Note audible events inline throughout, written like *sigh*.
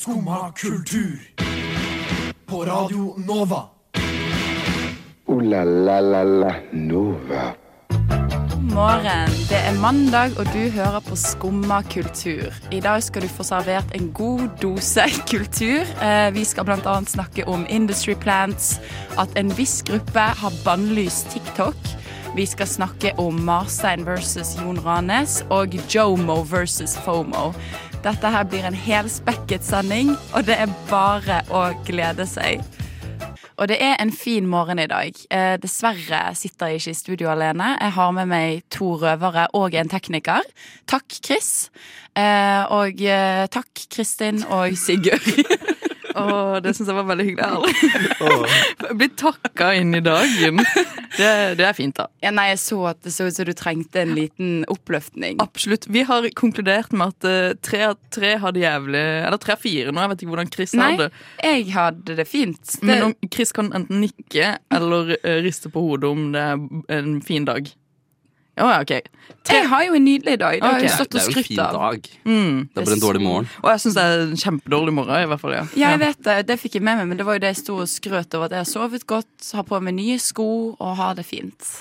Skumma kultur. På Radio Nova. O-la-la-la-la-Nova. God morgen. Det er mandag, og du hører på Skumma kultur. I dag skal du få servert en god dose *laughs* kultur. Eh, Vi skal bl.a. snakke om industry plants, at en viss gruppe har bannlyst TikTok. Vi skal snakke om Marstein versus Jon Ranes og Jomo versus Fomo. Dette her blir en helspekket sending, og det er bare å glede seg. Og det er en fin morgen i dag. Eh, dessverre sitter jeg ikke i studio alene. Jeg har med meg to røvere og en tekniker. Takk, Chris. Eh, og eh, takk, Kristin og Sigurd. *laughs* Åh, det syns jeg var veldig hyggelig. Ærlig. *laughs* Blitt takka inn i dagen. Det, det er fint, da. ja, nei, jeg så at det så ut som du trengte en liten oppløftning. Absolutt. Vi har konkludert med at eh, tre av tre har det jævlig Eller tre av fire nå. Jeg vet ikke hvordan Chris Nei, har det. jeg hadde det fint. Det, Men om Chris kan enten nikke eller eh, riste på hodet om det er en fin dag. Å ja, OK. jeg har jo en nydelig dag. Det okay. Det er jo en fin dag. Mm. Det er bare en dårlig morgen. Og jeg syns det er en kjempedårlig morgen. i hvert fall, ja. Ja, jeg vet det. Det fikk jeg med meg, men det var jo det jeg sto og skrøt over. At jeg har sovet godt, har på meg nye sko og har det fint.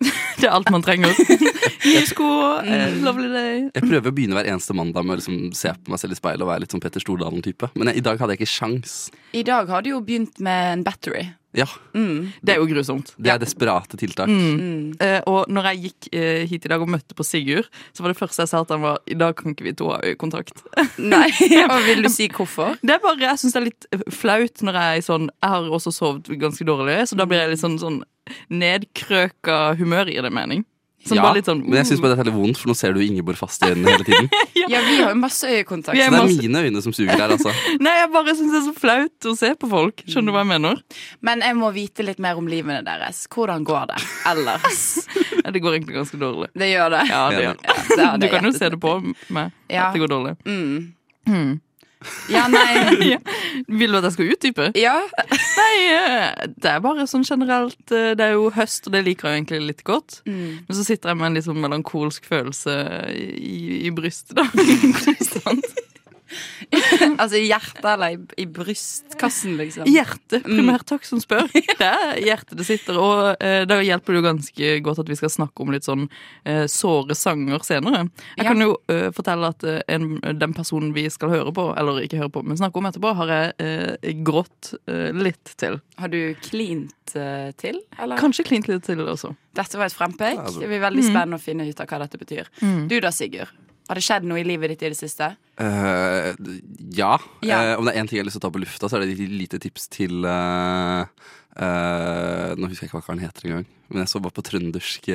*laughs* Det er alt man trenger. *laughs* Nye sko, eh, lovely day. Jeg prøver å begynne hver eneste mandag med å liksom se på meg selv i speilet og være litt sånn Petter Stordalen-type. Men jeg, i dag hadde jeg ikke sjans. I dag har du jo begynt med en battery. Ja, Det er jo grusomt. det er desperate tiltak. Eh, og når jeg gikk eh, hit i dag og møtte på Sigurd, så var det første jeg sa at han var I dag kan ikke vi to ha øyekontakt. *laughs* Nei, *laughs* og vil du si hvorfor? Det er bare, Jeg syns det er litt eh, flaut når jeg er sånn Jeg har også sovet ganske dårlig, så da blir jeg litt sånn, sånn nedkrøka humør, gir det mening. Sånn Ja, sånn men jeg syns bare dette er litt vondt, for nå ser du Ingeborg fast i øynene hele tiden. *laughs* Ja, vi har jo masse øyekontakt. Så det er mine øyne som suger her, altså. *laughs* Nei, jeg bare syns det er så flaut å se på folk. Skjønner du hva jeg mener? Men jeg må vite litt mer om livene deres. Hvordan går det ellers? *laughs* Ja, det går egentlig ganske dårlig. Det gjør det. Ja, det Ja, gjør det hadde Du kan jo se det på meg Ja. at det går dårlig. Mm. Ja, nei *laughs* Vil du at jeg skal utdype? Ja. Nei, eh, det er bare sånn generelt eh, Det er jo høst, og det liker jeg egentlig litt godt. Mm. Men så sitter jeg med en litt sånn melankolsk følelse i, i brystet, da. *laughs* Konstant. *laughs* Altså i hjertet eller i, i brystkassen, liksom. Hjertet, primært takk som spør. *laughs* Det er hjertet det sitter. Og eh, da hjelper det jo ganske godt at vi skal snakke om litt sånn eh, såre sanger senere. Jeg Ja. kan jo eh, fortelle at eh, en, den personen vi skal høre på, eller ikke høre på, men snakke om etterpå, har jeg eh, grått eh, litt til. Har du klint til, eller? Kanskje klint litt til også. Dette var et frempek. Altså. Det blir veldig spennende å finne ut av hva dette betyr. Du da, Sigurd? Har det skjedd noe i livet ditt i det siste? Eh, ja. Ja. Uh, om det er én ting jeg har lyst til å ta på lufta, så er det et lite tips til uh, eh, Nå husker jeg ikke hva karen heter engang, men jeg så bare på trøndersk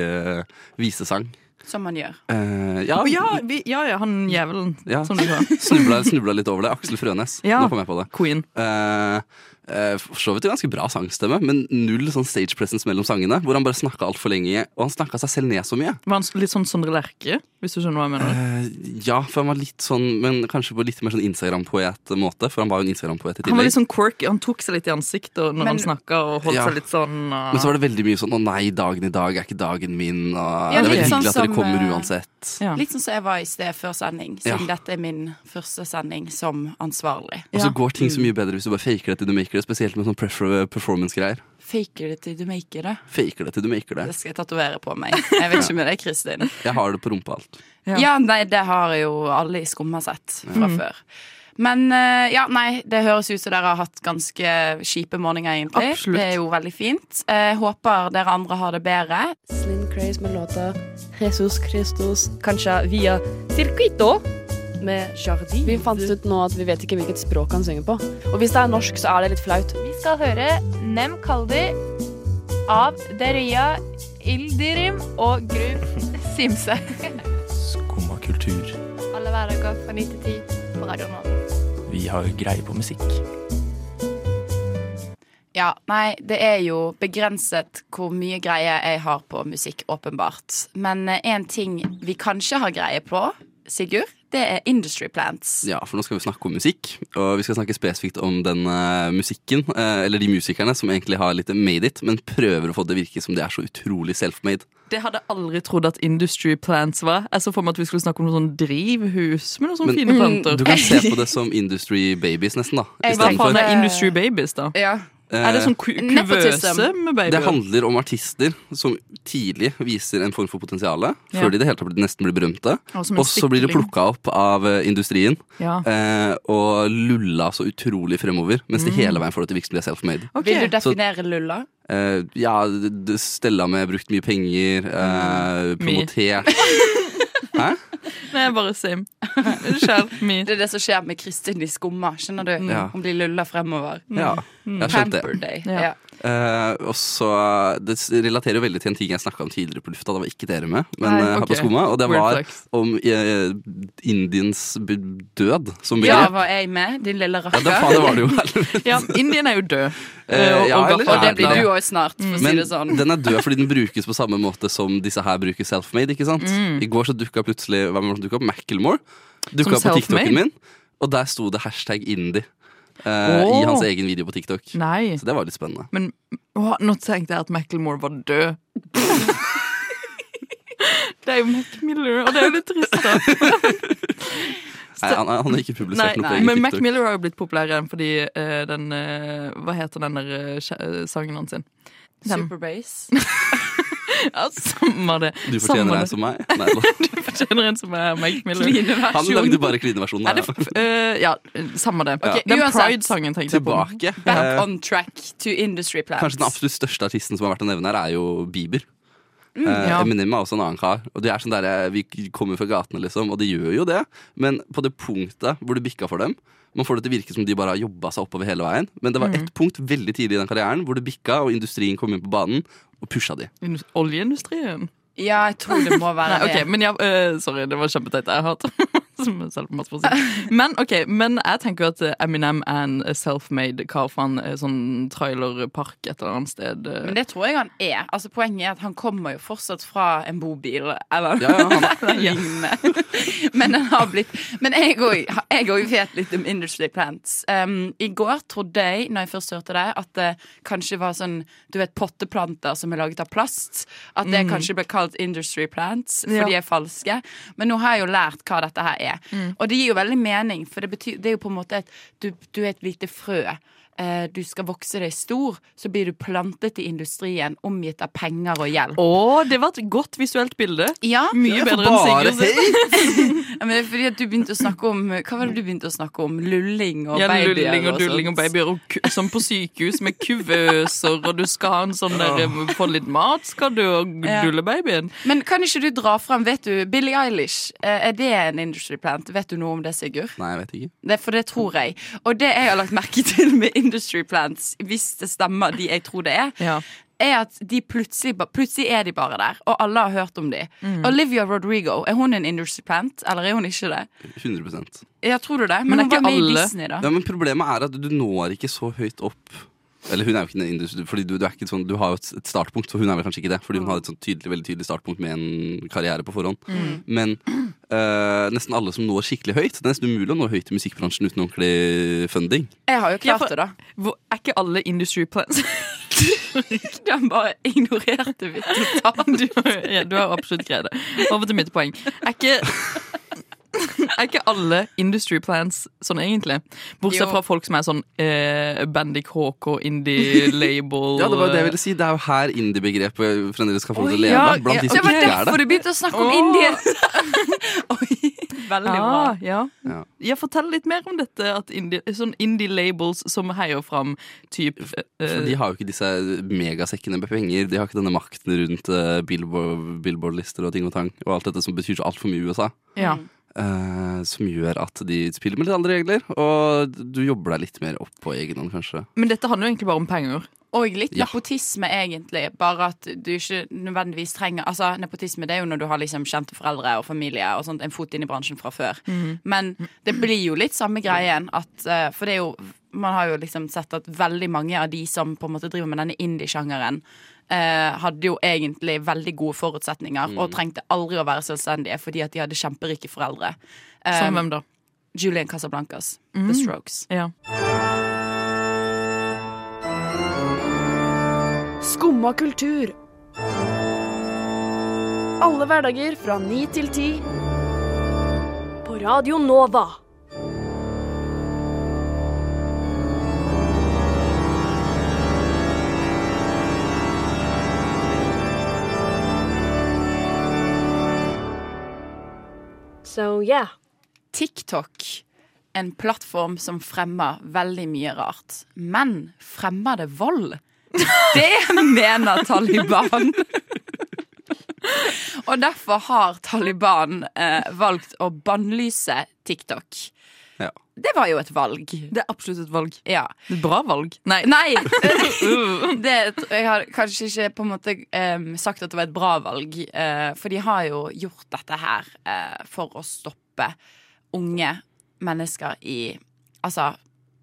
visesang. Som man gjør. Eh, ja, Oh, ja, vi, ja, ja, han jævelen, Ja. som du sa. *laughs* snubla, snubla litt over det. Aksel Frønes. Ja. Nå kom jeg på det. Queen. Eh, for så vidt en ganske bra sangstemme, men null sånn stage presence mellom sangene. Hvor han bare snakka altfor lenge, og han snakka seg selv ned så mye. Var han litt sånn Sondre Lerche, hvis du skjønner hva jeg mener? Uh, ja, for han var litt sånn, men kanskje på litt mer sånn Instagram-poet-måte. For han var jo en Instagram-poet i Han var litt sånn quirky, han tok seg litt i ansiktet når Men- han snakka og holdt Ja. seg litt sånn uh, Men så var det veldig mye sånn 'Å nei, dagen i dag er ikke dagen min', og Ja, det er veldig sånn hyggelig at dere kommer eh, uansett. ja. Litt sånn som jeg var i sted før sending, siden Ja. dette er min første sending som ansvarlig. Og så går ting så mye bedre hvis du bare faker det til du maker det, spesielt med sånn performance-greier. Faker det til du maker det. Faker det til du maker det. Det skal jeg tatovere på meg. Jeg vet ikke med deg, Kristin. Jeg har det på rumpa alt. Ja. Ja, nei, det har jo alle i Skumma sett fra før. Men eh, ja, nei, det høres ut som dere har hatt ganske kjipe morgener, egentlig. Absolutt. Det er jo veldig fint. Jeg håper dere andre har det bedre. Slim Craze med låta Jesus Christus, kanskje via Circuito med Jardin. Vi fant ut nå at vi vet ikke hvilket språk han synger på. Og hvis det er norsk, så er det litt flaut. Vi skal høre Nem Kaldi av Deria Ildirim og Gru *laughs* Simse. Skumma kultur. Alle hverdager fra 9 til 10 på Radio Nå Vi har greie på musikk. Ja, nei, det er jo begrenset hvor mye greie jeg har på musikk, åpenbart. Men én ting vi kanskje har greie på, Sigurd, det er Industry Plants. Ja, for nå skal vi snakke om musikk, og vi skal snakke spesifikt om den uh, musikken, uh, eller de musikerne som egentlig har litt made it, men prøver å få det virke som de er så utrolig self-made. Det hadde jeg aldri trodd at Industry Plants var. Jeg så for meg at vi skulle snakke om noe sånn drivhus med noen sånne Men- fine planter. Du kan se på *laughs* det som industry babies, nesten, da. Jeg Hva faen er Industry Babies, da? Ja. Er det sånn ku kuvøse med babyer? Det handler om artister som tidlig viser en form for potensial, Ja. før de det hele tatt nesten blir berømte. Og så blir de plukka opp av eh, industrien Ja. eh, og lulla så utrolig fremover, mens de Mm. hele veien får det til å virke som de er self-made. Okay. Vil du definere lulla? Eh, ja, Stella med brukt mye penger, eh, Me. promotert *laughs* Hæ? *laughs* Nei, bare Sim. *laughs* Unnskyld. Me. Det er det som skjer med Kristin i Skumma. Skjønner du? Ja. Hun blir lulla fremover. Ja, jeg skjønte det. Ja. Ja. Eh, og så Det relaterer jo veldig til en ting jeg snakka om tidligere på lufta. Da var ikke dere med, men Nei, okay. her på Skoma. Og det Weird var om uh, Indiens død som ja, var jeg med? Din lille Ja, rakker. da faen, det var det jo. *laughs* Ja, Indien er jo død. Uh, og, ja, og, eller- Og det blir du òg snart, for å si det sånn. Men den er død fordi den brukes på samme måte som disse her bruker self-made. ikke sant? I går så dukka plutselig Hvem var det som dukka opp? Macclemore. Dukka opp på? TikToken min, og der sto det hashtag indie. Eh. I hans egen video på TikTok. Nei. Så det var litt spennende. Men å, nå tenkte jeg at Macclemore var død. *laughs* Det er jo Mac Miller, og det er jo litt trist, da. Nei, han, han har ikke Nei, publisert noe på men Mac TikTok. Miller har jo blitt populær igjen fordi eh, den eh, Hva heter den der eh, skje- eh, sangen hans? sin? Den. *laughs* Ja, samme det. Du fortjener en som meg. *laughs* Nei, da. Du fortjener en som er Mike Miller. han lagde bare klineversjonen. Ja, uh, eh, ja, samme det. Ok, Den. Pride-sangen tenkte jeg på. Tilbake. Back Eh, on track to Industry plans. Kanskje den absolutt største artisten som har vært å nevne her, er jo Bieber. Mm, ja. Eminem er også en annen kar. Og de er sånn der, eh, Vi kommer fra gatene, liksom, og de gjør jo det. Men på det punktet hvor det bikka for dem Man får det til å virke som de bare har jobba seg oppover hele veien. Men det var Mm. ett punkt veldig tidlig i den karrieren hvor det bikka, og industrien kom inn på banen og pusha de. Oljeindustrien? Ja, jeg tror det må være Nei, okay, det. men ja, uh, Sorry, det var kjempeteit. Jeg hater *laughs* *laughs* som selvmordsforsøk. Men ok, men jeg tenker jo at eh, Eminem er en self-made kar fra en eh, sånn trailerpark et eller annet sted. eh. Men det tror jeg han er. Altså Poenget er at han kommer jo fortsatt fra en bobil, eller Ja, ja, han. *laughs* *laughs* Men, han har blitt, men jeg òg vet litt om Industry Plants. Um, I går trodde jeg, når jeg først hørte det, at det kanskje var sånn Du vet potteplanter som er laget av plast. At det kanskje ble kalt Industry Plants, for Ja. de er falske. Men nå har jeg jo lært hva dette her er. Og det gir jo veldig mening, for det, betyr, det er jo på en måte et Du, du er et lite frø. Eh, du skal vokse deg stor, så blir du plantet i industrien, omgitt av penger og gjeld. Å, det var et godt visuelt bilde. Ja, Mye bedre enn Sigurd sin. *laughs* *laughs* Ja, men det er fordi at du begynte å snakke om Hva var det du begynte å snakke om? Lulling og Ja, babyer lulling og og dulling og babyer, og som på sykehus med kuvøser, og du skal ha en sånn der eh, Få litt mat, skal du, og Ja. dulle babyen. Men kan ikke du dra fram, vet du, Billie Eilish, eh, er det en industry plant? Vet du noe om det, Sigurd? nei, jeg vet ikke. Det, for det tror jeg. Og det jeg har lagt merke til med industry plants, hvis det stemmer de jeg tror det er, Ja. er at de plutselig, plutselig er de bare der, og alle har hørt om de. Mm. Olivia Rodrigo, er hun en industry plant, eller er hun ikke det? 100% Ja, tror du det? Men Men, er hun var med alle- i Disney, da. Ja, men Problemet er at du når ikke så høyt opp. Eller hun er jo ikke en industri, fordi du, du, er ikke sånn, du har jo et, et startpunkt, så hun er vel kanskje ikke det. Fordi hun har et sånn tydelig, veldig tydelig startpunkt med en karriere på forhånd. Men øh, nesten alle som når skikkelig høyt Det er nesten umulig å nå høyt i musikkbransjen uten ordentlig funding. Jeg har jo klart det, da. Hvor, er ikke alle industry plans? *laughs* Du har bare ignorerte vi totalt. *laughs* du, ja, du har absolutt greid det. Over til mitt poeng. Er ikke *laughs* er ikke alle industry plans sånn egentlig? Bortsett Jo. fra folk som er sånn eh, Bandic HK, indie *laughs* label Ja, det var det jeg ville si. Det er jo her indie-begrepet fremdeles skal få det til å leve. Ja, Blant de som var ikke er det. det. var derfor du begynte å snakke om Åh. Indien. Oi, *laughs* veldig bra. Ah, ja. Ja. ja, fortell litt mer om dette. At indie, sånn indie labels som heier fram type uh, de har jo ikke disse megasekkene med penger. De har ikke denne makten rundt uh, Billboard- Billboard-lister og ting og tang. Og alt dette som betyr så altfor mye i USA. ja. Eh, som gjør at de spiller med litt andre regler, og du jobber deg litt mer opp på egen hånd. Men dette handler jo egentlig bare om penger. Og litt Ja. nepotisme, egentlig. Bare at du ikke nødvendigvis trenger Altså, Nepotisme det er jo når du har liksom kjente foreldre og familie og sånt, en fot inn i bransjen fra før. Men det blir jo litt samme greien. At, eh, for det er jo Man har jo liksom sett at veldig mange av de som på en måte driver med denne indie-sjangeren, eh, hadde jo egentlig veldig gode forutsetninger Mm. og trengte aldri å være selvstendige fordi at de hadde kjemperike foreldre. Eh, Som hvem da? Julian Casablancas, Mm. The Strokes. Ja. Skumma kultur. Alle hverdager fra ni til ti. På Radio Nova. So yeah. TikTok, en plattform som fremmer veldig mye rart. Men fremmer det vold? Det mener Taliban. Og derfor har Taliban eh, valgt å bannlyse TikTok. Ja. Det var jo et valg. Det er absolutt et valg. Ja. Et bra valg. Nei. Nei! *laughs* Det, jeg har kanskje ikke på en måte um, sagt at det var et bra valg, uh, for de har jo gjort dette her uh, for å stoppe unge mennesker i Altså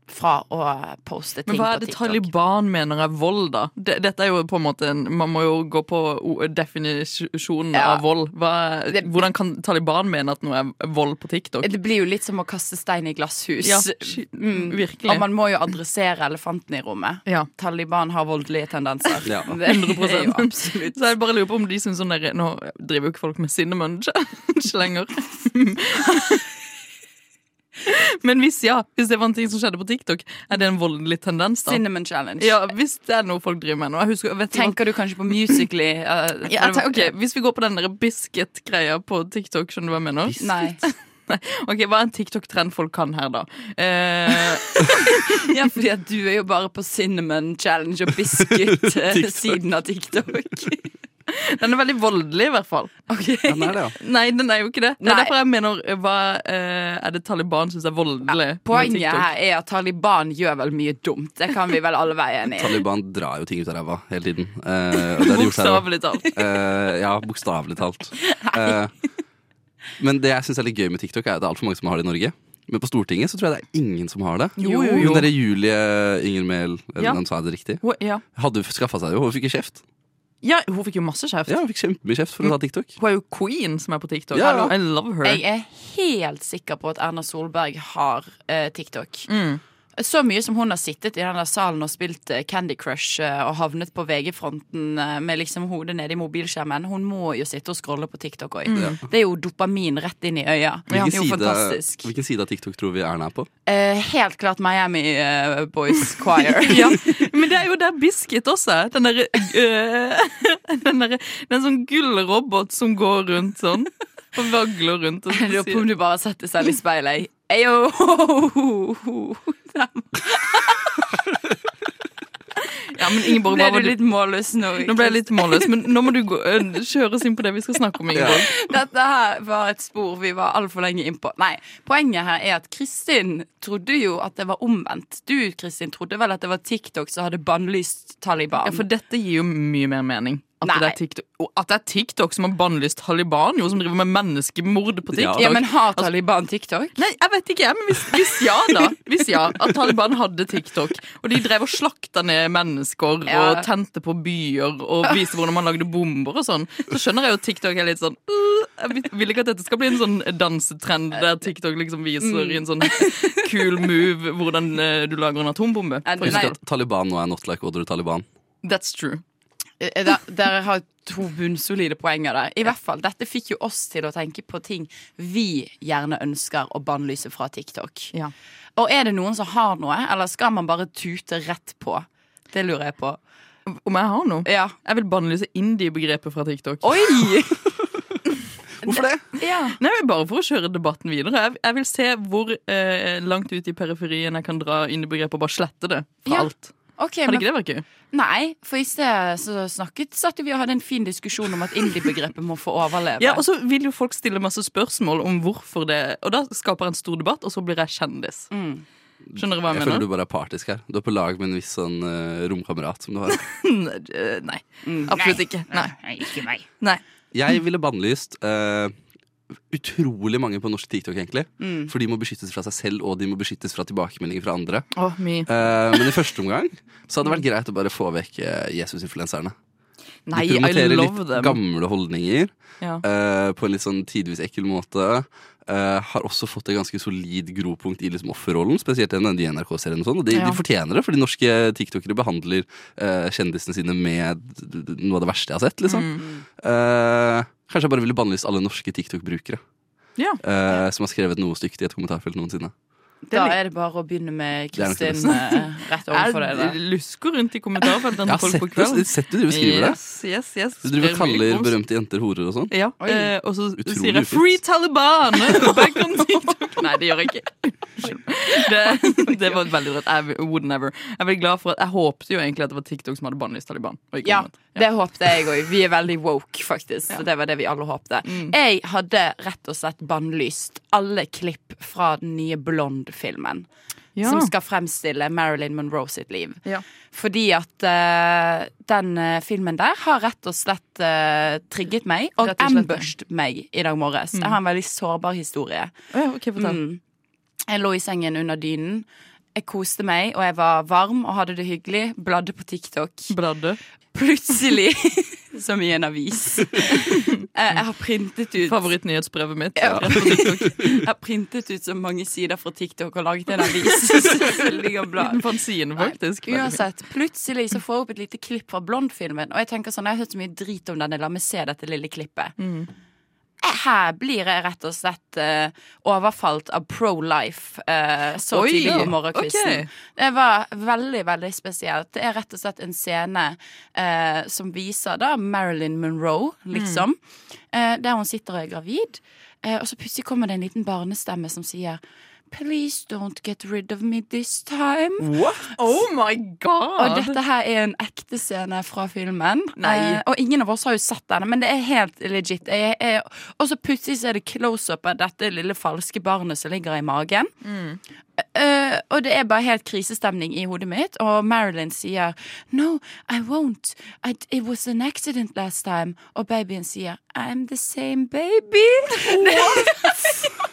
fra å poste ting på TikTok. Men hva er det Taliban mener er vold, da? Dette er jo på en måte en, Man må jo gå på definisjonen Ja. av vold. Hva, Det- hvordan kan Taliban mene at noe er vold på TikTok? Det blir jo litt som å kaste stein i glasshus. Ja, virkelig. Mm. virkelig. Og man må jo adressere elefanten i rommet. Ja. Taliban har voldelige tendenser. Ja. Det *laughs* er jo 100%. absolutt. Så jeg bare lurer på om de syns sånn der Nå driver jo ikke folk med cinnamon challenge *laughs* lenger. *laughs* *laughs* Men hvis ja, hvis det var en ting som skjedde på TikTok, er det en voldelig tendens da? Cinnamon challenge. Ja, hvis det er noe folk driver med nå. Jeg husker, vet Tenker du kanskje på Musically? Uh, *laughs* ja, tenker, ok, Hvis vi går på den der biscuit-greia på TikTok, skjønner du hva jeg mener? Nei. *laughs* Ok, Hva er en TikTok-trend folk kan her, da? Eh, Ja, fordi at du er jo bare på cinnamon challenge og biscuit-siden av TikTok. *laughs* den er veldig voldelig, i hvert fall. Okay. *laughs* Den er det, ja. Nei, den er jo ikke det. Det er Nei. derfor jeg mener eh, Hva eh, er det Taliban syns er voldelig? Ja, Poenget her er at Taliban gjør vel mye dumt. Det kan vi vel alle være enig i. Taliban drar jo ting ut av ræva hele tiden. Eh. Bokstavelig talt. Eh, ja, bokstavelig talt. *laughs* Eh, men det jeg syns er litt gøy med TikTok, er at det er altfor mange som har det i Norge. Men på Stortinget så tror jeg det er ingen som har det. Jo, jo, jo. Hun derre Julie Inger Mehl, Ja. hun sa det riktig? Ja. Hadde skaffa seg det jo, hun fikk ikke kjeft. Ja, hun fikk jo masse kjeft. Ja, hun fikk kjempemye kjeft for å ta TikTok. Hun er jo queen som er på TikTok. Ja. I love her. Jeg er helt sikker på at Erna Solberg har eh, TikTok. Mm. Så mye som hun har sittet i denne salen og spilt eh, Candy Crush eh, og havnet på VG-fronten eh, med liksom hodet nede i mobilskjermen. Hun må jo sitte og scrolle på TikTok òg. Det er jo dopamin rett inn i øya. Hvilken, side, hvilken side av TikTok tror vi Erna er på? Eh, helt klart Miami Boys *laughs* Choir. *laughs* ja, men det er jo der Biscuit også er. Den derre øh, *laughs* Den derre Den sånn gull robot som går rundt sånn. Og vagler rundt. Og lurer på om du bare setter seg i speilet. Eyo! *laughs* ja, men Ingeborg, Ble du litt målløs nå? Nå ble jeg litt målløs, men nå må du gå, kjøres kjøre oss inn på det vi skal snakke om. Ingeborg. *laughs* Dette her var et spor vi var altfor lenge innpå. Nei, poenget her er at Kristin trodde jo at det var omvendt. Du, Kristin, trodde vel at det var TikTok som hadde bannlyst Taliban. Ja, For dette gir jo mye mer mening. At det, er TikTok, at det er TikTok som har bannlyst Taliban, jo, som driver med menneskemord på TikTok. ja, men har Taliban TikTok? Nei, jeg vet ikke, men hvis, hvis ja, da. Hvis ja, At Taliban hadde TikTok, og de drev og slakta ned mennesker Ja. og tente på byer og viste hvordan man lagde bomber og sånn, så skjønner jeg jo TikTok er litt sånn «Øh, Jeg vil- ikke at dette skal bli en sånn dansetrend der TikTok liksom viser i en sånn cool move hvordan eh, du lager en atombombe. Husk at Taliban nå er not like other Taliban. That's true. Eh, der- Dere har to bunnsolide poenger der. I hvert fall, Dette fikk jo oss til å tenke på ting vi gjerne ønsker å bannlyse fra TikTok. Ja. Og er det noen som har noe, eller skal man bare tute rett på? Det lurer jeg på. Om jeg har noe? Ja. Jeg vil bannlyse indie-begrepet fra TikTok. Oi! *laughs* Hvorfor det? ja. Nei, Bare for å kjøre debatten videre. Jeg, jeg vil se hvor eh, langt ut i periferien jeg kan dra indie-begrepet og bare slette det fra alt. Ok, Hadde men, ikke det vært gøy? Nei, for i sted så snakket satt vi og hadde en fin diskusjon om at indie-begrepet må få overleve. Ja, Og så vil jo folk stille masse spørsmål om hvorfor det Og da skaper jeg en stor debatt, og så blir jeg kjendis. Mm. Skjønner du hva jeg, Jeg føler du bare er partisk her. Du er på lag med en viss sånn uh, romkamerat som du har. *laughs* Nei. Absolutt ikke. Nei. ikke meg. Nei. Jeg ville bannlyst eh, utrolig mange på norsk TikTok, egentlig. Mm. For de må beskyttes fra seg selv, og de må beskyttes fra tilbakemeldinger fra andre. Oh. Eh, men i første omgang så hadde det vært greit å bare få vekk eh, Jesus-influenserne. De I promoterer litt them. gamle holdninger Ja. uh, på en litt sånn tidvis ekkel måte. Uh, har også fått et ganske solid gropunkt i liksom offerrollen, spesielt i de NRK-serien. og sånn, og de, Ja. de fortjener det, fordi norske tiktokere behandler eh, kjendisene sine med noe av det verste jeg har sett. liksom. Mm. Kanskje jeg bare ville bannlyst alle norske TikTok-brukere Ja. eh, som har skrevet noe stygt i et kommentarfelt noensinne. Da er det bare å begynne med er Kristin eh, rett overfor deg. Jeg lusker rundt i kommentarfeltene har folk på det, sett du driver og skriver det. Yes, yes, yes. Du driver og kaller berømte jenter horer og sånn. Ja, eh, og så Utrolig sier jeg. 'Free Taliban!' *laughs* Back on TikTok. Nei, det gjør jeg ikke. Det, det var veldig rett. I would never. Jeg er veldig glad for at Jeg håpte jo egentlig at det var TikTok som hadde bannlyst Taliban. Og ikke Ja. Det håpte jeg òg. Vi er veldig woke, faktisk. Så det var det vi alle håpte. Jeg hadde rett og slett bannlyst alle klipp fra den nye Blond-filmen. Ja. Som skal fremstille Marilyn Monroe sitt liv. Ja. Fordi at uh, den uh, filmen der har rett og slett uh, trigget meg, og og ambushed meg i dag morges. Jeg har en veldig sårbar historie. Oh, ja, okay. Mm. Jeg lå i sengen under dynen. Jeg koste meg, og jeg var varm og hadde det hyggelig. Bladde på TikTok. Bladde. Plutselig, *laughs* som i en avis *laughs* Jeg har printet ut Favorittnyhetsbrevet mitt. Ja. Rett. *laughs* Jeg har printet ut så mange sider fra TikTok og laget en avis. Liten fanzine, faktisk. Nei. Uansett, plutselig så får jeg opp et lite klipp fra Blond-filmen. Og jeg tenker sånn, jeg har hørt så mye drit om denne, la meg se dette lille klippet. Mm. Her blir jeg rett og slett uh, overfalt av pro-life uh, så Oi, tidlig på morgenkvisten. Okay. Det var veldig, veldig spesielt. Det er rett og slett en scene uh, som viser da Marilyn Monroe, liksom. Eh, der hun sitter og er gravid. Og så plutselig kommer det en liten barnestemme som sier Please don't get rid of me this time. What? Oh my god! Og dette her er en ekte scene fra filmen. Eh, og ingen av oss har jo sett denne, men det er helt legit. Og så plutselig er det close-up av dette lille falske barnet som ligger i magen. Eh, og det er bare helt krisestemning i hodet mitt. Og Marilyn sier No, I won't. I, it was an accident last time. Og babyen sier I'm the same baby. *laughs* *laughs*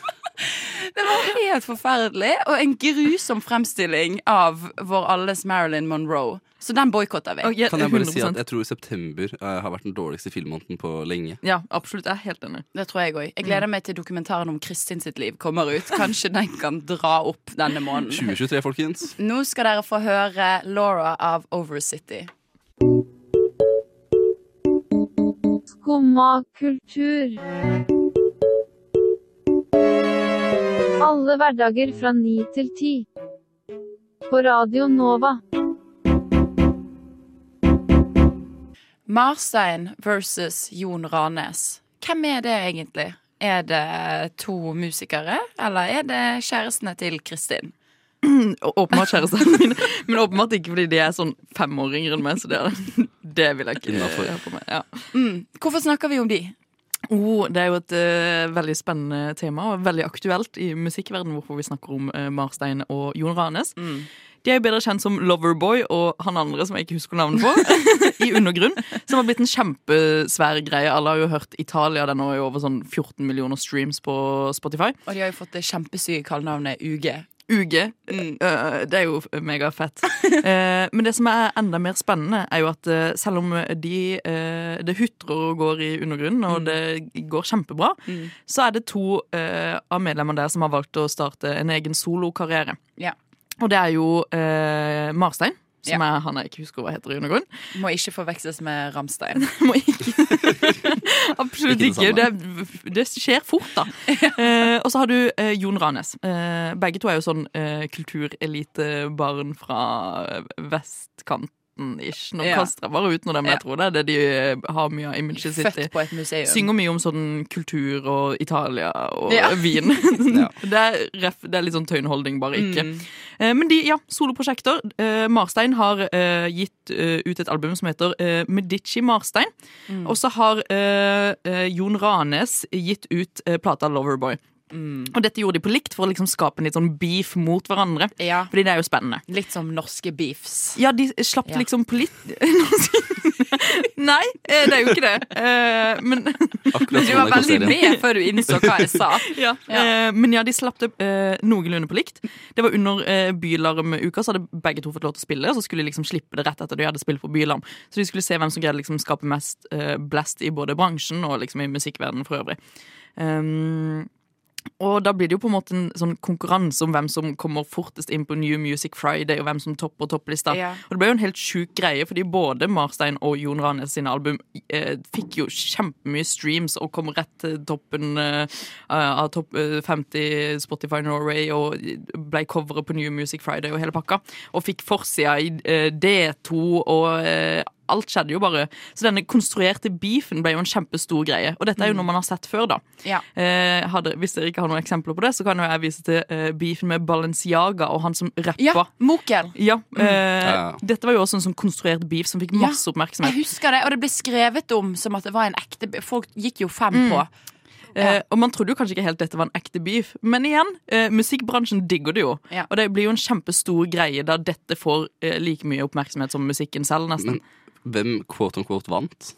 Det var helt forferdelig, og en grusom fremstilling av vår alles Marilyn Monroe. Så den boikotter vi. Oh, jeg- Kan jeg bare si at jeg tror september uh, har vært den dårligste filmmåneden på lenge. Ja, absolutt. Jeg er helt enig. Det tror jeg òg. Jeg gleder meg til dokumentaren om Kristin sitt liv kommer ut. Kanskje den kan dra opp denne måneden. 2023, folkens. Nå skal dere få høre Laura av Overcity. Skumma kultur. Alle hverdager fra ni til ti. På Radio Nova. Marstein versus Jon Ranes. Hvem er det egentlig? Er det to musikere, eller er det kjærestene til Kristin? *clears throat* Åpenbart kjærestene mine, men åpenbart ikke fordi de er sånn fem år yngre enn meg. Så det, er, det vil jeg ikke Innenfor. Ja. Mm. Hvorfor snakker vi om de? Oh, det er jo et uh, veldig spennende tema, og veldig aktuelt i musikkverdenen, hvorfor vi snakker om uh, Marstein og Jon Ranes. De er jo bedre kjent som Loverboy og han andre som jeg ikke husker navnet på, *laughs* i Undergrunn. Som har blitt en kjempesvær greie. Alle har jo hørt Italia. Den har jo over sånn 14 millioner streams på Spotify. Og de har jo fått det kjempesyke kallenavnet UG. UG. eh, det er jo megafett. uh, *laughs* men det som er enda mer spennende, er jo at eh, selv om de eh, det hutrer og går i undergrunnen, og det går kjempebra, så er det to eh, av medlemmene der som har valgt å starte en egen solokarriere. Ja. Og det er jo Marstein. Som Ja. er han jeg ikke husker hva heter i undergrunnen. Må ikke forveksles med Ramstein. *laughs* Må ikke *laughs* Absolutt ikke. Det, det, det, skjer fort, da. Eh, og så har du eh, Jon Ranes. Eh, begge to er jo sånn eh, kulturelitebarn fra vestkant 17-ish. Nå ja. kaster jeg bare ut noe, men jeg tror det er det de eh, har mye av imaget sitt i. Født på et museum. Synger mye om sånn kultur og Italia og ja. *laughs* Wien. *laughs* det, er ref, det, er litt sånn tøyenholdning, bare ikke. Mm. Eh, men de, ja, soloprosjekter. Eh, Marstein har gitt ut et album som heter Medici Marstein. Mm. Og så har Jon Ranes gitt ut plata Loverboy. Mm. Og dette gjorde de på likt for å liksom skape en litt sånn beef mot hverandre. Ja, Fordi det er jo spennende. litt som norske beefs. Ja, de slapp Ja. liksom på litt *laughs* Nei, eh, det er jo ikke det. Eh, men Akkurat Du var veldig med før du innså hva jeg sa. *laughs* ja. Eh, men ja, de slapp det noenlunde på likt. Det var under Bylarm-uka, så hadde begge to fått lov til å spille. Og så skulle de liksom slippe det rett etter de hadde spilt på Bylarm. Så de skulle se hvem som greide liksom skape mest blast i både bransjen og liksom i musikkverdenen for øvrig. Um, og da blir det jo på en måte en sånn konkurranse om hvem som kommer fortest inn på New Music Friday, og hvem som topper topplista. Ja. Og det ble jo en helt sjuk greie, fordi både Marstein og Jon Ranes sine album eh, fikk jo kjempemye streams og kom rett til toppen eh, av topp eh, 50 Spotify Norway og ble coveret på New Music Friday og hele pakka. Og fikk forsida i eh, D2 og eh, Alt skjedde jo bare. Så denne konstruerte beefen ble jo en kjempestor greie. Og dette er jo noe man har sett før, da. Ja. Eh, hadde, hvis dere ikke har noen eksempler på det, så kan jo jeg vise til eh, beefen med Balenciaga og han som rappa. Ja, Mokel. Ja, eh, Ja. Dette var jo også en sånn konstruert beef som fikk Ja, oppmerksomhet. Jeg husker det, og det ble skrevet om som at det var en ekte Folk gikk jo fem Mm. på. Eh, og man trodde jo kanskje ikke helt dette var en ekte beef, men igjen, eh, musikkbransjen digger det jo. Ja. Og det blir jo en kjempestor greie da dette får eh, like mye oppmerksomhet som musikken selv, nesten. Men hvem quote on quote vant?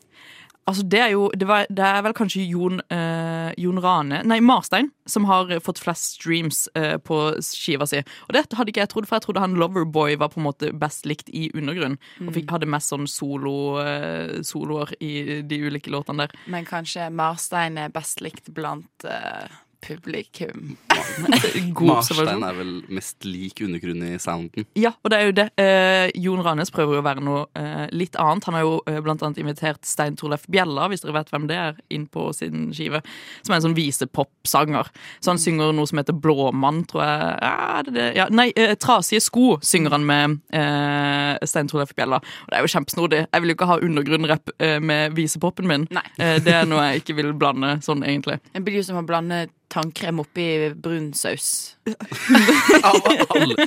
Altså, det er jo Det, var, det er vel kanskje Jon, eh, Jon Rane Nei, Marstein, som har fått flest streams eh, på skiva si. Og det hadde ikke jeg trodd, for jeg trodde han Loverboy var på en måte best likt i undergrunn. Og fikk, hadde mest sånn solo, eh, soloer i de ulike låtene der. Men kanskje Marstein er best likt blant eh, publikum. *laughs* God Marstein er vel mest lik undergrunnen i sounden. Ja, og det er jo det. Eh, Jon Ranes prøver jo å være noe eh, litt annet. Han har jo eh, blant annet invitert Stein Torleif Bjella, hvis dere vet hvem det er, inn på sin skive. Som er en sånn visepopsanger. Så han synger noe som heter Blåmann, tror jeg. Ja, det det? Ja, nei, eh, Trasige sko synger han med eh, Stein Torleif Bjella. Og det er jo kjempesnodig. Jeg vil jo ikke ha undergrunnrapp eh, med visepopen min. Nei. Eh, det er noe jeg ikke vil blande sånn, egentlig. Det blir jo som å blande tannkrem oppi brun saus. *laughs* Ja,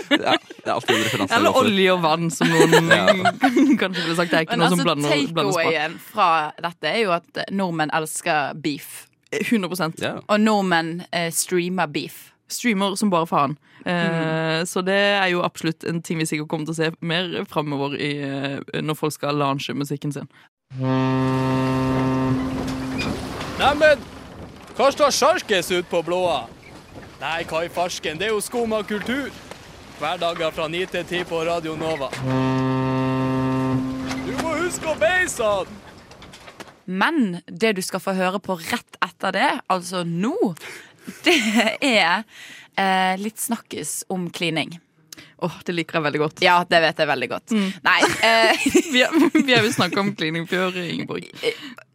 det er alltid en referanse. Eller olje og vann, som noen *laughs* Ja. kanskje ville sagt. Det er ikke Men noe som altså, blander, blandes på. takeawayen fra dette er jo at nordmenn elsker beef. 100 yeah. Og nordmenn eh, streamer beef. streamer som bare faen. Eh, Så det er jo absolutt en ting vi sikkert kommer til å se mer framover i, eh, når folk skal launche musikken sin. Neimen, hva står sjarkes ut på blåa? Nei, hva i farsken, det er jo skum kultur. Hverdager fra ni til ti på Radio Nova. Du må huske å beise han! Men det du skal få høre på rett etter det, altså nå, det er eh, litt snakkes om klining. Åh, Det liker jeg veldig godt. Ja, det vet jeg veldig godt. Nei, eh, *laughs* Vi har, jo snakka om cleaning før, Ingeborg.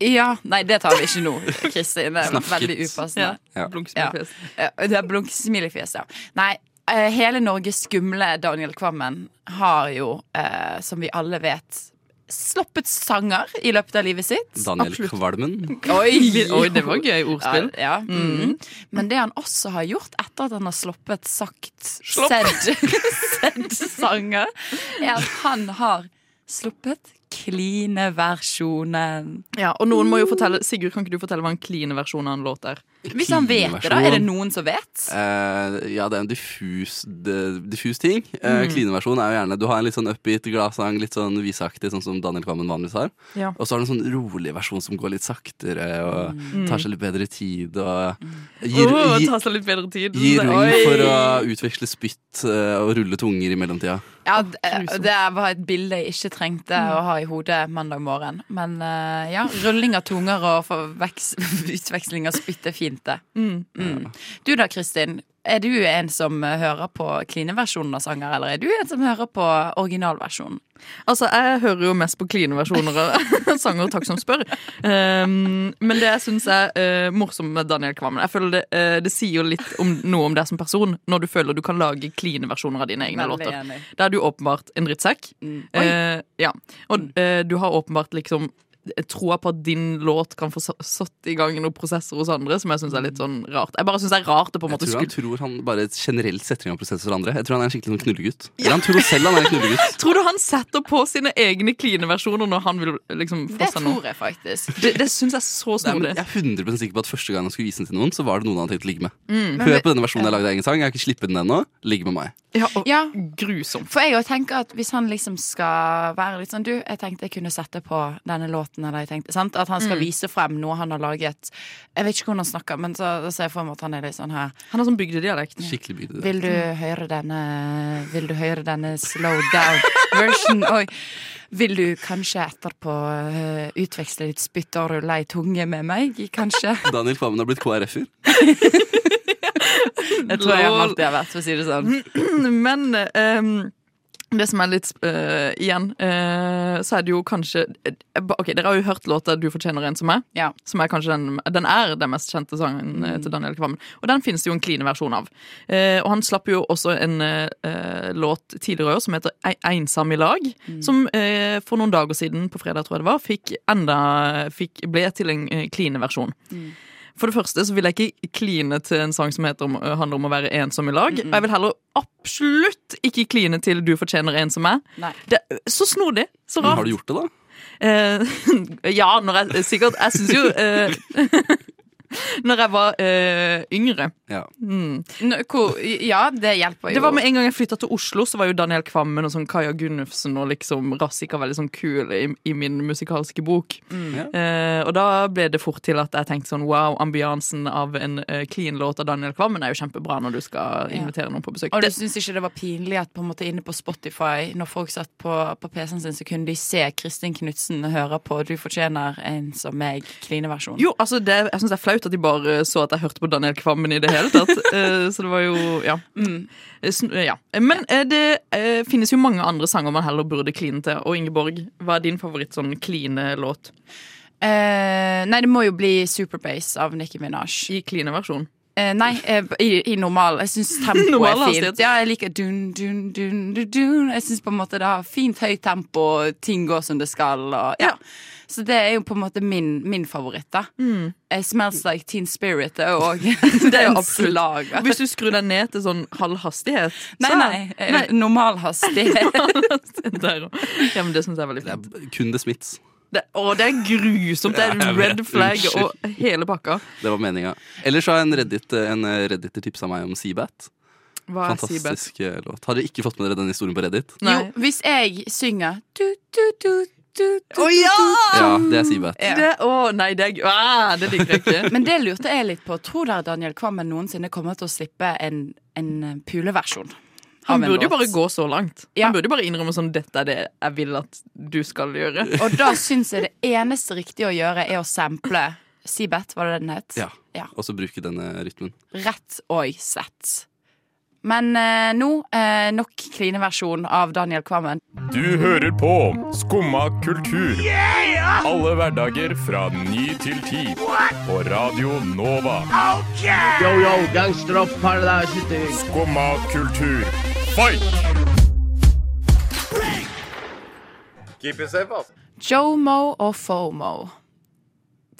ja, nei, det tar vi ikke nå, Kristin. Det er Snakket. veldig upassende. Ja. Blunksmilfjes. Ja, det er blunk-smilefjes, ja. Nei, eh, hele Norges skumle Daniel Kvammen har jo, eh, som vi alle vet, sloppet sanger i løpet av livet sitt. Daniel Absolutt. Kvalmen. Oi, Oi, det var gøy ordspill. Ja, ja. Mm. Men det han også har gjort etter at han har sloppet sagt sedd sedd *laughs* sanger, er at han har sluppet kline-versjonen. Ja, og noen må jo fortelle Sigurd, kan ikke du fortelle hva en clean-versjon av en låt er? Hvis han vet det, da? Er det noen som vet? Uh, ja, det er en diffus, diffus ting. Uh, Kline-versjon er jo gjerne Du har en litt sånn upbeat gladsang, litt sånn viseaktig, sånn som Daniel Kvammen vanligvis har. Ja. Og så har du en sånn rolig versjon som går litt saktere og tar seg litt bedre tid. Og gir, Åh, gir, tar seg litt bedre tid. gir rom for å utveksle spytt eh, og rulle tunger i mellomtida. Ja, det var et bilde jeg ikke trengte å ha i hodet mandag morgen. Men uh, ja, rulling av tunger og *laughs* utveksling av spytt er fint, det. Mm. Du da, Kristin. Er du en som hører på kline-versjonen av sanger, eller er du en som hører på originalversjonen? Altså, Jeg hører jo mest på clean-versjoner av *laughs* sanger, takk som spør. Um, men det jeg syns er uh, morsomt med Daniel Kvammen Jeg føler det, uh, det sier jo litt om noe om deg som person når du føler du kan lage clean-versjoner av dine egne Veldig låter. enig. Da er du åpenbart en drittsekk. Mm. Uh, ja. Og uh, du har åpenbart liksom troa på at din låt kan få satt i gang noen prosesser hos andre, som jeg syns er litt sånn rart. Jeg bare synes det er rart det på en måte Jeg tror han tror han bare generelt setter i gang prosesser hos andre. Jeg tror han er en skikkelig sånn knullegutt. Eller han tror selv han er en knullegutt. *laughs* Tror du han setter på sine egne clean-versjoner når han vil liksom få seg noe? Det tror jeg faktisk. Det, det syns jeg er så snodig. jeg er 100 sikker på at første gang han skulle vise den til noen, så var det noen han hadde tenkt å ligge med. Mm. Hør på denne versjonen jeg lagde av egen sang. Jeg har ikke slippet den ennå. Ligg med meg. Ja, og Ja, grusomt. for jeg tenker at hvis han liksom skal være litt sånn Du, jeg tenkte jeg kunne sette på denne låten dialekten hadde jeg tenkt. Sant? At han skal Mm. vise frem noe han har laget. Jeg vet ikke hvordan han snakker, men så, så ser jeg for meg at han er litt sånn her. Han har sånn bygdedialekt. Skikkelig bygdedialekt. Vil du høre denne Vil du høre denne slow down version? *laughs* Oi. Vil du kanskje etterpå eh, utveksle litt spytt og rulle ei tunge med meg? Kanskje? *laughs* Daniel Kvammen har blitt KrF-er. *laughs* jeg tror jeg har alltid har vært, for å si det sånn. *clears throat* Men ehm, det som er litt uh, Igjen, uh, så er det jo kanskje eh, Ok, Dere har jo hørt låta 'Du fortjener en som er'. Ja. Som er kanskje den, den er den mest kjente sangen mm. til Daniel Kvammen. Og den finnes det jo en kline versjon av. Uh, og han slapp jo også en låt tidligere i år som heter 'Einsam i lag'. Som eh, for noen dager siden, på fredag tror jeg det var, fikk enda fikk, ble til en kline clean versjon. For det første så vil jeg ikke kline til en sang som heter om, handler om å være ensom i lag. Og jeg vil heller absolutt ikke kline til 'Du fortjener en som er så snodig. Så Men rart. har du gjort det, da? Eh, *laughs* ja, når jeg sikkert Jeg syns jo eh, *laughs* *laughs* Når jeg var eh, yngre Ja. mm. Nå, hvor, ja, det hjelper jo. Det var med en gang jeg flytta til Oslo, så var jo Daniel Kvammen og sånn Kaja Gunnufsen og liksom Rassika veldig sånn kul i, i min musikalske bok. Ja. Eh, og da ble det fort til at jeg tenkte sånn wow, ambiansen av en uh, clean låt av Daniel Kvammen er jo kjempebra når du skal Ja. invitere noen på besøk. Og du Det- syns ikke det var pinlig at på en måte inne på Spotify, når folk satt på, på PC-en sin, så kunne de se Kristin Knutsen høre på 'Du fortjener en som meg', klineversjon? Jo, altså det, jeg syns det er flaut at de bare så at jeg hørte på Daniel Kvammen i det hele tatt. *laughs* Eh, så det var jo Ja. Mm. Eh, eh, ja. Men det finnes jo mange andre sanger man heller burde kline til. Og Ingeborg, hva er din favoritt sånn kline-låt? Eh, nei, det må jo bli Superbase av Nicki Minaj. I kline-versjon? Eh, nei, eh, i, i normal. Jeg syns tempoet *laughs* Normal er fint. Ja, jeg liker dun, dun, dun, dun, dun. Jeg syns på en måte det har fint høyt tempo, ting går som det skal. Og, ja. Så det er jo på en måte min, min favoritt. da Eh, Smells Like Teen Spirit er òg *laughs* Det er jo absolutt. Hvis du skrur deg ned til sånn halv hastighet Nei, så- nei, eh, normal hastighet. *laughs* Der, ja, men det syns jeg er veldig fint. Kunde Smiths. Det, å, det er grusomt! Det er *laughs* Ja, red flag unnskyld. og hele pakka. Det var meninga. Ellers har en Reddit, en tipsa meg om Seabat. Hva er Fantastisk eh, låt. Har dere ikke fått med dere den historien på Reddit? Nei. Jo, hvis jeg synger du, du, du, du, du, Å ja! Ja, det er Seabat. Ja. Det, å, nei, det, er, ah, det liker jeg ikke. *laughs* Men det lurte jeg litt på. Tror dere Daniel Kvammen noensinne kommer til å slippe en, en puleversjon? Han burde jo bare gå så langt. Ja. Han burde jo bare innrømme sånn dette er det jeg vil at du skal gjøre. *laughs* Og da syns jeg det eneste riktige å gjøre er å sample Seabet, var det den het? Ja. Ja. Og så bruke denne rytmen. Rett og slett. Men eh, nå eh, nok klineversjon av Daniel Kvammen. Du hører på Skumma kultur. Alle hverdager fra ny til ti. På Radio Nova. Yo, yo, gangsteropp, Skumma kultur. Fight! Keep it safe, ass. Jomo og FOMO.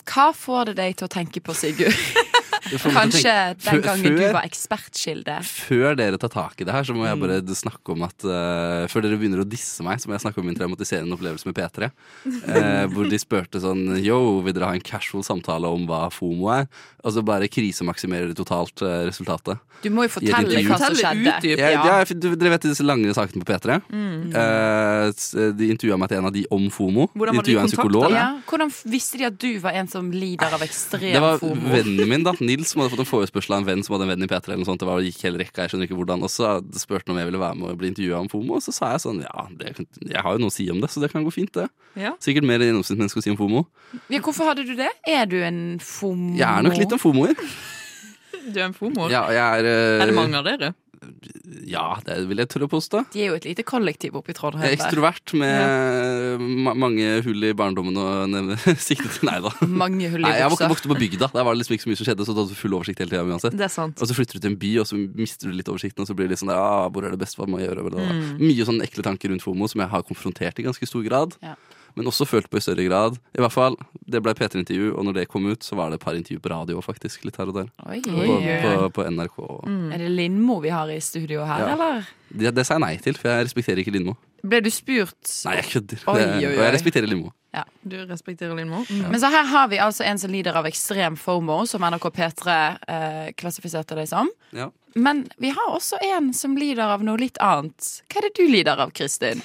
Hva får det deg til å tenke på, Sigurd? *laughs* Det Kanskje tenke- den Før- gangen du var ekspertkilde. Før dere tar tak i det her, så må jeg Mm. bare snakke om at uh, Før dere begynner å disse meg, så må jeg snakke om min traumatiserende opplevelse med P3. Uh, *laughs* hvor de spurte sånn Yo, vil dere ha en casual samtale om hva FOMO er? Og så bare krisemaksimerer de totalt uh, resultatet. Du må jo fortelle hva som skjedde. utdyp. Ja, Ja. ja, du, dere vet disse lange sakene på P3? Mm. Eh, de intervjua meg til en av de om FOMO. Hvordan de var dere i intervjuet en kontakt, psykolog. da? Ja, hvordan visste de at du var en som lider av ekstrem FOMO? Det var FOMO? vennen min, da, *laughs* Nils, som hadde fått en forespørsel av en venn som hadde en venn i P3. eller noe sånt. Det var, gikk hele rekka, jeg skjønner ikke hvordan. Og så spurte han om jeg ville være med og bli intervjua om FOMO. Og så sa jeg sånn ja, det, jeg har jo noe å si om det, så det kan gå fint, det. Ja. Sikkert mer enn gjennomsnittsmenneske å si om FOMO. Ja, hvorfor hadde du det? Er du en FOMO? Jeg er nok litt en FOMO-er. Du er en FOMO. Ja, jeg er eh, Er det mange av dere? Ja, det vil jeg tørre å påstå. De er jo et lite kollektiv oppe i Jeg er ekstrovert med ma mange hull i barndommen og *laughs* sikte til Nei da. Mange hull i Nei, jeg vokste, vokste på bygda. Der var det liksom ikke så mye som skjedde, så du hadde full oversikt hele tida uansett. Det er sant. Og så flytter du til en by, og så mister du litt oversikten, og så blir det litt sånn der, ah, hvor er det best, hva må jeg gjøre? Mm. Mye sånne ekle tanker rundt FOMO som jeg har konfrontert i ganske stor grad. Ja. Men også følt på i større grad. I hvert fall, Det ble P3-intervju, og når det kom ut, så var det et par intervju på radio faktisk. Litt her og der. Oi. På, på, på NRK. Er det Lindmo vi har i studio her, Ja. eller? Det, det sa jeg nei til, for jeg respekterer ikke Lindmo. Ble du spurt? Nei, jeg kødder. Oi, oi, oi. Og jeg respekterer Lindmo. Du respekterer Lindmo? Men så her har vi altså en som lider av ekstrem FOMO, som NRK P3 eh, klassifiserte deg som. Ja. Men vi har også en som lider av noe litt annet. Hva er det du lider av, Kristin?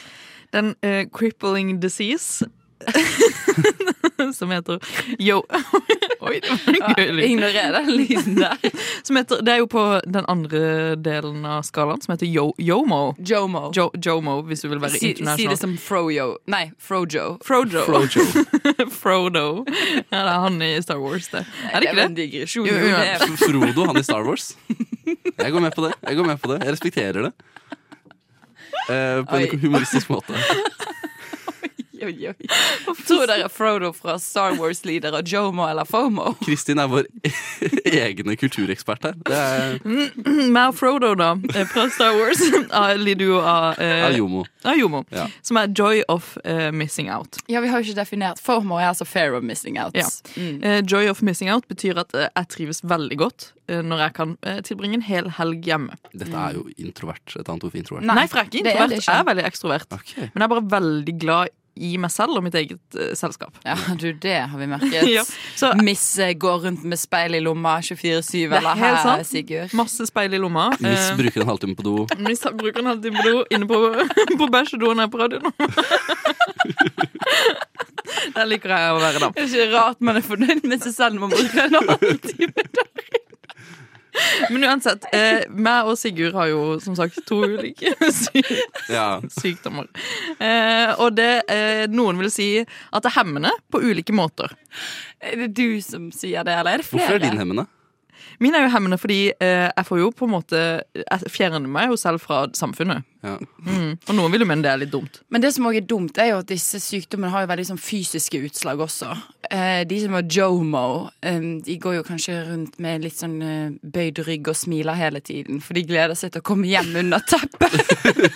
Den uh, crippling disease. *laughs* som heter Yo. *laughs* Oi, det var en gøy lyd. Ignorer den lyden der. Som heter, det er jo på den andre delen av skalaen, som heter yo, Yomo. Jomo. Jo, Jomo, hvis du vil være Si, si det som Froyo. Nei, Frojo. Frojo. Frojo. *laughs* Frodo. Ja, det er han i Star Wars, det. Er det ikke det? Jo, jo, jo, Frodo, han i Star Wars. Jeg går med på det. Jeg går med på det. Jeg respekterer det. Eh, på en humoristisk måte. *laughs* Oi, oi. Tror dere Frodo fra Star Wars-lider og Jomo eller Fomo? Kristin er vår *laughs* egne kulturekspert her. Det er Mer Frodo, da, eh, fra Star Wars, *laughs* ah, lider jo av eh, Jomo. av Jomo. Ja. Som er joy of uh, missing out. Ja, vi har jo ikke definert. Fomo er altså fair of missing out. Ja. Mm. Uh, joy of missing out betyr at uh, jeg trives veldig godt når jeg kan tilbringe en hel helg hjemme. Dette er jo introvert. Et annet ord for introvert. Nei, for jeg er ikke introvert. er. Jeg er veldig ekstrovert. Okay. Men jeg er bare veldig glad i meg selv og mitt eget uh, selskap. Ja, du, det har vi merket. *laughs* Ja, så- Miss eh, går rundt med speil i lomma 24-7, er eller her, sant. Sigurd? Masse speil i lomma. Miss Eh, bruker en halvtime på do. *laughs* Miss bruker en halvtime på do inne på, *laughs* på bæsjedoen her på radioen. Der liker jeg å være, da. Det er ikke rart man er fornøyd med seg selv når man bruker en halvtime. Men uansett, eh, meg og Sigurd har jo som sagt to ulike *laughs* sy Ja. sykdommer. Eh, og det eh, noen vil si at det er hemmende på ulike måter. Er det du som sier det, eller er det flere? Hvorfor er din hemmende? Min er jo hemmende fordi eh, jeg får jo på en måte Jeg fjerner meg jo selv fra samfunnet. Ja. Mm. Og noen vil jo mene det er litt dumt. Men det som også er dumt, er jo at disse sykdommene har jo veldig sånn fysiske utslag også. Eh, de som har jomo, eh, de går jo kanskje rundt med litt sånn eh, bøyd rygg og smiler hele tiden, for de gleder seg til å komme hjem under teppet.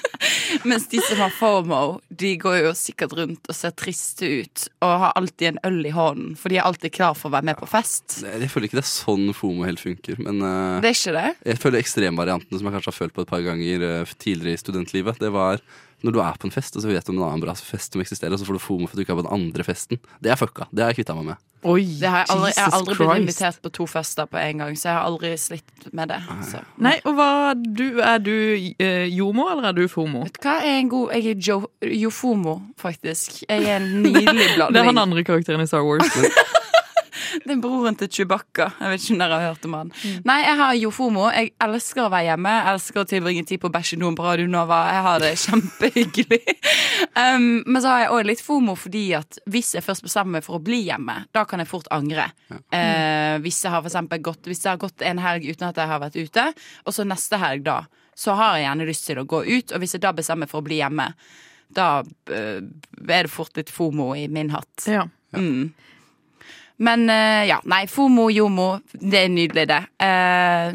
*laughs* Mens de som har fomo, de går jo sikkert rundt og ser triste ut og har alltid en øl i hånden, for de er alltid klar for å være med på fest. Jeg føler ikke det er sånn FOMO helt funker, men uh, Det er ikke det? jeg føler ekstremvariantene som jeg kanskje har følt på et par ganger uh, tidligere i studentlivet. Det var når du er på en fest, og så vet du om en annen bra fest som eksisterer, og så får du FOMO for at du ikke er på den andre festen. Det er fucka. Det har jeg kvitta meg med. Oi, det har jeg, aldri, jeg har aldri blitt invitert på to fester på en gang, så jeg har aldri slitt med det. Så. Nei, og hva du, Er du eh, jomo, eller er du fomo? Vet du hva, jeg er en god Jeg er jo, Jofomo, faktisk. Jeg er en *laughs* nydelig blanding. Det er han andre karakteren i Star Wars. *laughs* Det er broren til Chewbacca. Jeg vet ikke om dere har hørt om han. Nei, jeg har Jofomo. Jeg elsker å være hjemme. Jeg elsker å tilbringe tid på bæsjedoen på Radio Nova. Jeg har det kjempehyggelig. *laughs* Um, men så har jeg òg litt fomo fordi at hvis jeg først bestemmer meg for å bli hjemme, da kan jeg fort angre. Eh, hvis jeg har for eksempel gått Hvis jeg har gått en helg uten at jeg har vært ute, og så neste helg da, så har jeg gjerne lyst til å gå ut. Og hvis jeg da bestemmer meg for å bli hjemme, da uh, er det fort litt fomo i min hatt. Ja. Mm. Men eh, ja, nei, FOMO, jomo, det er nydelig, det. Eh,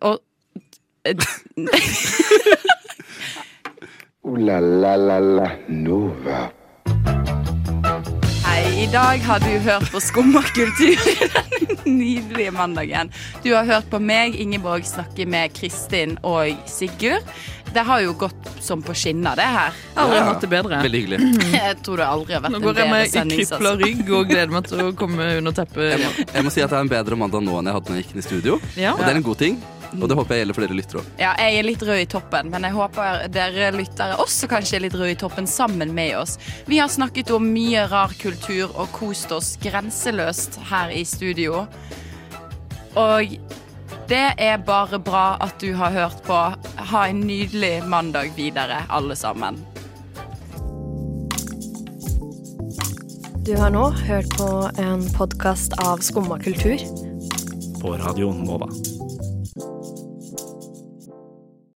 og O-la-la-la-la Nova. Hei, i dag har du hørt på Skummakultur *laughs* den nydelige mandagen. Du har hørt på meg, Ingeborg, snakke med Kristin og Sigurd. Det har jo gått som på skinner, det her. Aldri hatt det bedre. Veldig hyggelig. *laughs* Jeg tror det aldri har vært Nå går jeg med i kripla rygg og *laughs* gleder meg til å komme under teppet. Jeg må, jeg må si at det er en bedre mandag nå enn jeg hadde når jeg gikk inn i studio. Ja. Og det er en god ting. Og det håper jeg gjelder for dere lyttere òg. Ja, jeg er litt rød i toppen, men jeg håper dere lyttere også kanskje er litt rød i toppen sammen med oss. Vi har snakket om mye rar kultur og kost oss grenseløst her i studio. Og det er bare bra at du har hørt på. Ha en nydelig mandag videre, alle sammen. Du har nå hørt på en podkast av Skumma kultur. På Radio Nova.